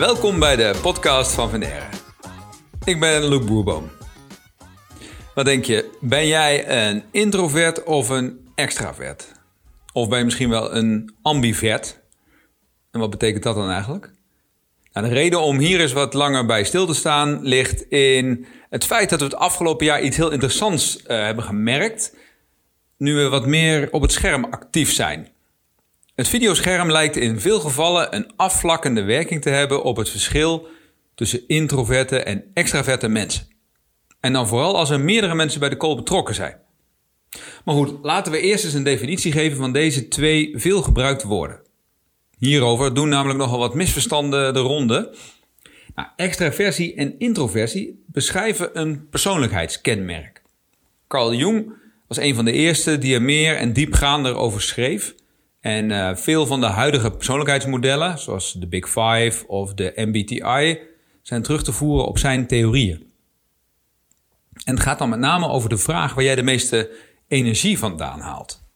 Welkom bij de podcast van Venere. Ik ben Luc Boerboom. Wat denk je, ben jij een introvert of een extravert? Of ben je misschien wel een ambivert? En wat betekent dat dan eigenlijk? Nou, de reden om hier eens wat langer bij stil te staan ligt in het feit dat we het afgelopen jaar iets heel interessants uh, hebben gemerkt. Nu we wat meer op het scherm actief zijn. Het videoscherm lijkt in veel gevallen een afvlakkende werking te hebben op het verschil tussen introverte en extraverte mensen. En dan vooral als er meerdere mensen bij de call betrokken zijn. Maar goed, laten we eerst eens een definitie geven van deze twee veelgebruikte woorden. Hierover doen namelijk nogal wat misverstanden de ronde. Nou, extraversie en introversie beschrijven een persoonlijkheidskenmerk. Carl Jung was een van de eerste die er meer en diepgaander over schreef. En uh, veel van de huidige persoonlijkheidsmodellen, zoals de Big Five of de MBTI, zijn terug te voeren op zijn theorieën. En het gaat dan met name over de vraag waar jij de meeste energie vandaan haalt.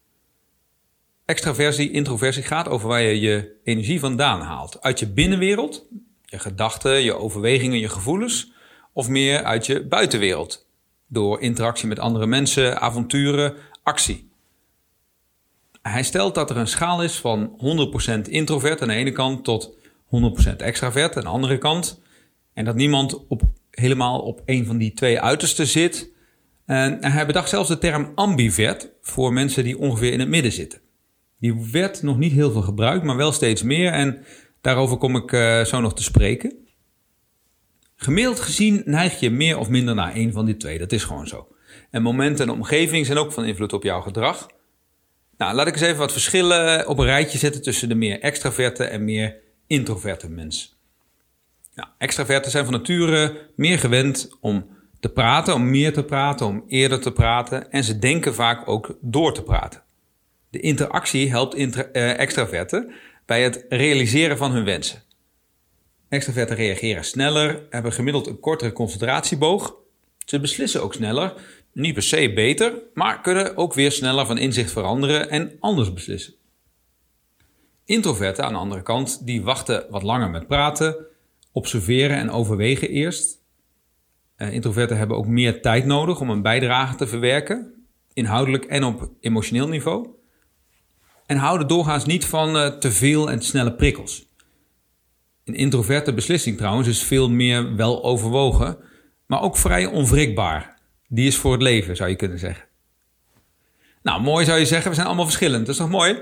Extraversie, introversie gaat over waar je je energie vandaan haalt. Uit je binnenwereld, je gedachten, je overwegingen, je gevoelens, of meer uit je buitenwereld. Door interactie met andere mensen, avonturen, actie. Hij stelt dat er een schaal is van 100% introvert aan de ene kant tot 100% extravert aan de andere kant. En dat niemand op, helemaal op een van die twee uitersten zit. En hij bedacht zelfs de term ambivert voor mensen die ongeveer in het midden zitten. Die werd nog niet heel veel gebruikt, maar wel steeds meer. En daarover kom ik uh, zo nog te spreken. Gemiddeld gezien neig je meer of minder naar een van die twee. Dat is gewoon zo. En momenten en omgeving zijn ook van invloed op jouw gedrag. Nou, laat ik eens even wat verschillen op een rijtje zetten tussen de meer extraverte en meer introverte mensen. Nou, extraverten zijn van nature meer gewend om te praten, om meer te praten, om eerder te praten en ze denken vaak ook door te praten. De interactie helpt uh, extraverten bij het realiseren van hun wensen. Extraverten reageren sneller, hebben gemiddeld een kortere concentratieboog. Ze beslissen ook sneller, niet per se beter, maar kunnen ook weer sneller van inzicht veranderen en anders beslissen. Introverten aan de andere kant, die wachten wat langer met praten, observeren en overwegen eerst. Uh, introverten hebben ook meer tijd nodig om een bijdrage te verwerken, inhoudelijk en op emotioneel niveau. En houden doorgaans niet van uh, te veel en snelle prikkels. Een introverte beslissing trouwens is veel meer wel overwogen, maar ook vrij onwrikbaar. Die is voor het leven, zou je kunnen zeggen. Nou, mooi zou je zeggen, we zijn allemaal verschillend. Dat is toch mooi?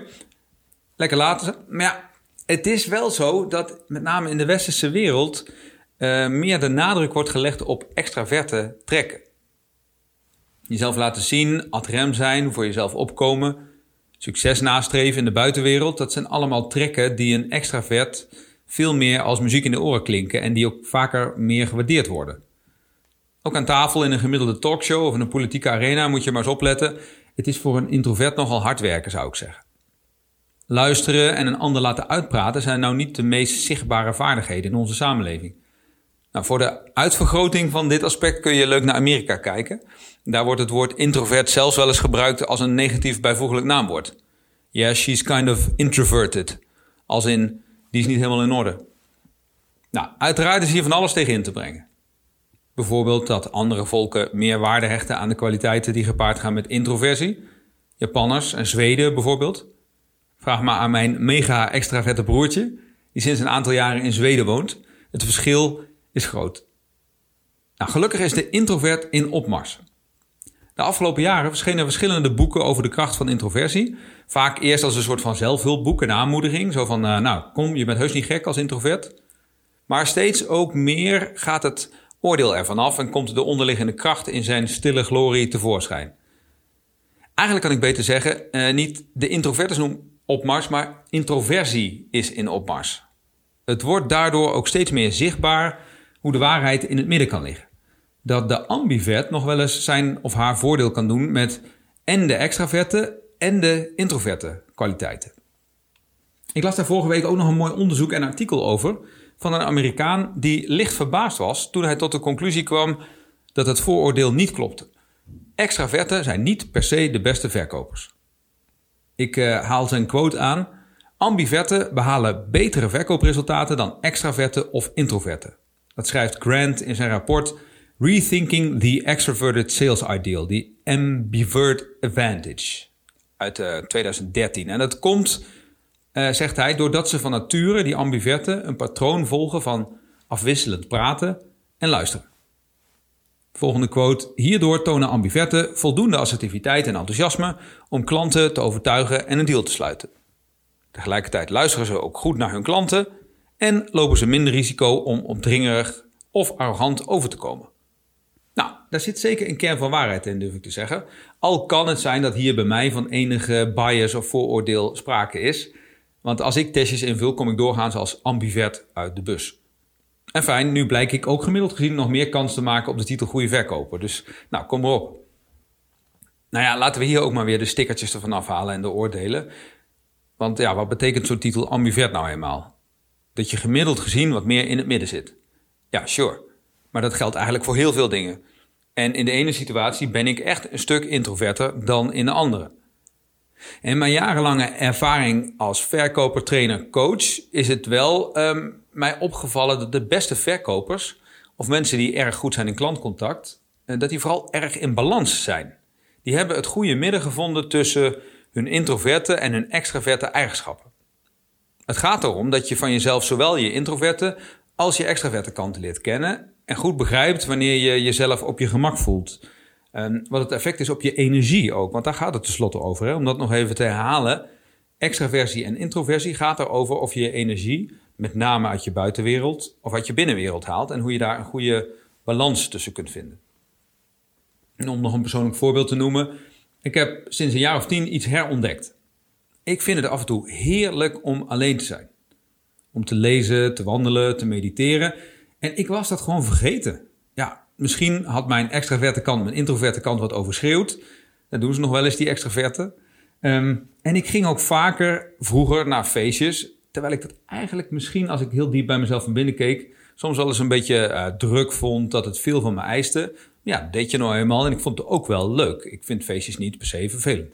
Lekker laten. Maar ja, het is wel zo dat met name in de westerse wereld uh, meer de nadruk wordt gelegd op extraverte trekken. Jezelf laten zien, ad rem zijn, voor jezelf opkomen, succes nastreven in de buitenwereld. Dat zijn allemaal trekken die een extravert veel meer als muziek in de oren klinken en die ook vaker meer gewaardeerd worden. Ook aan tafel in een gemiddelde talkshow of in een politieke arena moet je maar eens opletten. Het is voor een introvert nogal hard werken, zou ik zeggen. Luisteren en een ander laten uitpraten zijn nou niet de meest zichtbare vaardigheden in onze samenleving. Nou, voor de uitvergroting van dit aspect kun je leuk naar Amerika kijken. Daar wordt het woord introvert zelfs wel eens gebruikt als een negatief bijvoeglijk naamwoord. Yeah, she's kind of introverted. Als in, die is niet helemaal in orde. Nou, uiteraard is hier van alles tegen in te brengen. Bijvoorbeeld dat andere volken meer waarde hechten aan de kwaliteiten die gepaard gaan met introversie. Japanners en Zweden bijvoorbeeld. Vraag maar aan mijn mega extraverte broertje, die sinds een aantal jaren in Zweden woont. Het verschil is groot. Nou, gelukkig is de introvert in opmars. De afgelopen jaren verschenen verschillende boeken over de kracht van introversie. Vaak eerst als een soort van zelfhulpboek en aanmoediging. Zo van, uh, nou kom, je bent heus niet gek als introvert. Maar steeds ook meer gaat het oordeel ervan af en komt de onderliggende kracht in zijn stille glorie tevoorschijn. Eigenlijk kan ik beter zeggen, uh, niet de introvert is opmars, maar introversie is in opmars. Het wordt daardoor ook steeds meer zichtbaar hoe de waarheid in het midden kan liggen. Dat de ambivert nog wel eens zijn of haar voordeel kan doen met en de extraverte en de introverte kwaliteiten. Ik las daar vorige week ook nog een mooi onderzoek en artikel over van een Amerikaan die licht verbaasd was toen hij tot de conclusie kwam dat het vooroordeel niet klopte. Extraverten zijn niet per se de beste verkopers. Ik uh, haal zijn quote aan. Ambiverten behalen betere verkoopresultaten dan extraverten of introverten. Dat schrijft Grant in zijn rapport Rethinking the Extroverted Sales Ideal, die Ambivert Advantage uit 2013. En dat komt, uh, zegt hij, doordat ze van nature, die ambiverten, een patroon volgen van afwisselend praten en luisteren. Volgende quote. Hierdoor tonen ambiverten voldoende assertiviteit en enthousiasme om klanten te overtuigen en een deal te sluiten. Tegelijkertijd luisteren ze ook goed naar hun klanten en lopen ze minder risico om opdringerig of arrogant over te komen. Nou, daar zit zeker een kern van waarheid in, durf ik te zeggen. Al kan het zijn dat hier bij mij van enige bias of vooroordeel sprake is. Want als ik testjes invul, kom ik doorgaans als ambivert uit de bus. En fijn, nu blijk ik ook gemiddeld gezien nog meer kans te maken op de titel goede verkoper. Dus nou, kom maar op. Nou ja, laten we hier ook maar weer de stickertjes ervan afhalen en de oordelen. Want ja, wat betekent zo'n titel ambivert nou eenmaal? Dat je gemiddeld gezien wat meer in het midden zit. Ja, sure. Maar dat geldt eigenlijk voor heel veel dingen. En in de ene situatie ben ik echt een stuk introverter dan in de andere. En mijn jarenlange ervaring als verkoper, trainer, coach is het wel um, mij opgevallen dat de beste verkopers, of mensen die erg goed zijn in klantcontact, eh, dat die vooral erg in balans zijn. Die hebben het goede midden gevonden tussen hun introverte en hun extraverte eigenschappen. Het gaat erom dat je van jezelf zowel je introverte als je extraverte kanten leert kennen en goed begrijpt wanneer je jezelf op je gemak voelt. En wat het effect is op je energie ook, want daar gaat het tenslotte over. Hè? Om dat nog even te herhalen. Extraversie en introversie gaat erover of je je energie met name uit je buitenwereld of uit je binnenwereld haalt en hoe je daar een goede balans tussen kunt vinden. En om nog een persoonlijk voorbeeld te noemen, ik heb sinds een jaar of tien iets herontdekt. Ik vind het af en toe heerlijk om alleen te zijn. Om te lezen, te wandelen, te mediteren. En ik was dat gewoon vergeten. Ja, misschien had mijn extraverte kant mijn introverte kant wat overschreeuwd. Dat doen ze nog wel eens, die extraverte. Um, en ik ging ook vaker vroeger naar feestjes. Terwijl ik dat eigenlijk misschien, als ik heel diep bij mezelf van binnen keek, soms wel eens een beetje uh, druk vond, dat het veel van me eiste. Ja, deed je nou eenmaal en ik vond het ook wel leuk. Ik vind feestjes niet per se vervelend.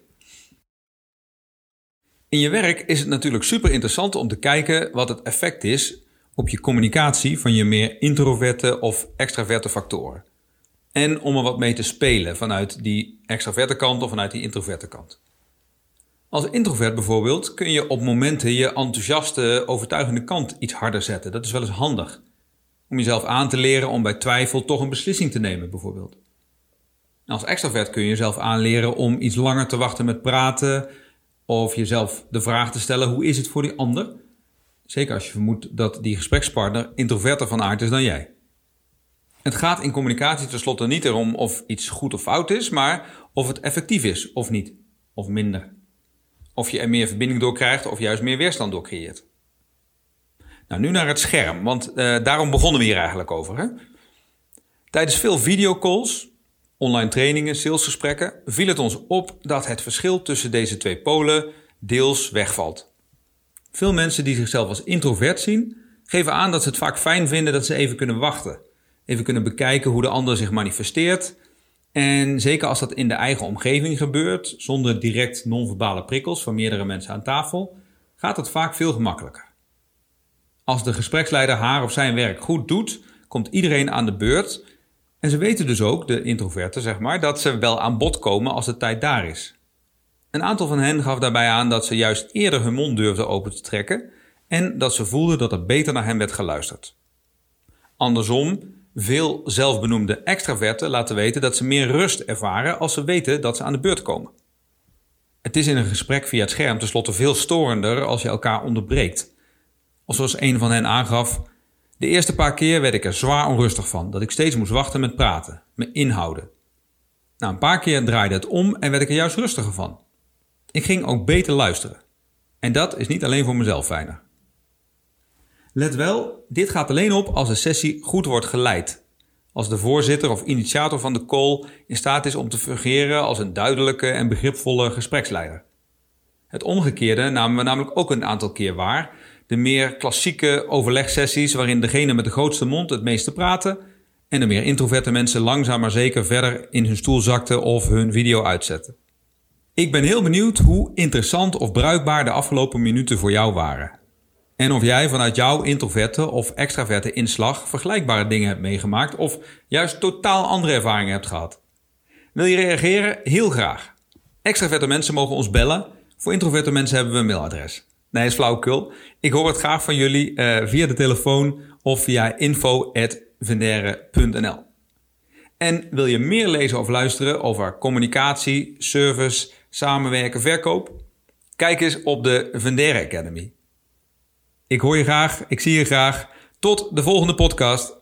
In je werk is het natuurlijk super interessant om te kijken wat het effect is op je communicatie van je meer introverte of extraverte factoren. En om er wat mee te spelen vanuit die extraverte kant of vanuit die introverte kant. Als introvert bijvoorbeeld kun je op momenten je enthousiaste, overtuigende kant iets harder zetten. Dat is wel eens handig. Om jezelf aan te leren om bij twijfel toch een beslissing te nemen, bijvoorbeeld. Als extravert kun je jezelf aanleren om iets langer te wachten met praten. Of jezelf de vraag te stellen: hoe is het voor die ander? Zeker als je vermoedt dat die gesprekspartner introverter van aard is dan jij. Het gaat in communicatie tenslotte niet erom of iets goed of fout is, maar of het effectief is of niet, of minder. Of je er meer verbinding door krijgt of juist meer weerstand door creëert. Nou, nu naar het scherm, want uh, daarom begonnen we hier eigenlijk over. Hè? Tijdens veel videocalls, online trainingen, salesgesprekken viel het ons op dat het verschil tussen deze twee polen deels wegvalt. Veel mensen die zichzelf als introvert zien, geven aan dat ze het vaak fijn vinden dat ze even kunnen wachten. Even kunnen bekijken hoe de ander zich manifesteert. En zeker als dat in de eigen omgeving gebeurt, zonder direct non-verbale prikkels van meerdere mensen aan tafel, gaat het vaak veel gemakkelijker. Als de gespreksleider haar of zijn werk goed doet, komt iedereen aan de beurt. En ze weten dus ook, de introverten zeg maar, dat ze wel aan bod komen als de tijd daar is. Een aantal van hen gaf daarbij aan dat ze juist eerder hun mond durfden open te trekken en dat ze voelden dat er beter naar hen werd geluisterd. Andersom, veel zelfbenoemde extraverten laten weten dat ze meer rust ervaren als ze weten dat ze aan de beurt komen. Het is in een gesprek via het scherm tenslotte veel storender als je elkaar onderbreekt. Of zoals een van hen aangaf, de eerste paar keer werd ik er zwaar onrustig van, dat ik steeds moest wachten met praten, me inhouden. Na een paar keer draaide het om en werd ik er juist rustiger van. Ik ging ook beter luisteren. En dat is niet alleen voor mezelf fijner. Let wel, dit gaat alleen op als de sessie goed wordt geleid. Als de voorzitter of initiator van de call in staat is om te fungeren als een duidelijke en begripvolle gespreksleider. Het omgekeerde namen we namelijk ook een aantal keer waar. De meer klassieke overlegsessies waarin degene met de grootste mond het meeste praten en de meer introverte mensen langzaam maar zeker verder in hun stoel zakten of hun video uitzetten. Ik ben heel benieuwd hoe interessant of bruikbaar de afgelopen minuten voor jou waren. En of jij vanuit jouw introverte of extraverte inslag vergelijkbare dingen hebt meegemaakt of juist totaal andere ervaringen hebt gehad. Wil je reageren? Heel graag. Extraverte mensen mogen ons bellen. Voor introverte mensen hebben we een mailadres. Nee, is flauwekul. Ik hoor het graag van jullie uh, via de telefoon of via info.vendere.nl. En wil je meer lezen of luisteren over communicatie, service, samenwerken, verkoop? Kijk eens op de Vendere Academy. Ik hoor je graag, ik zie je graag. Tot de volgende podcast.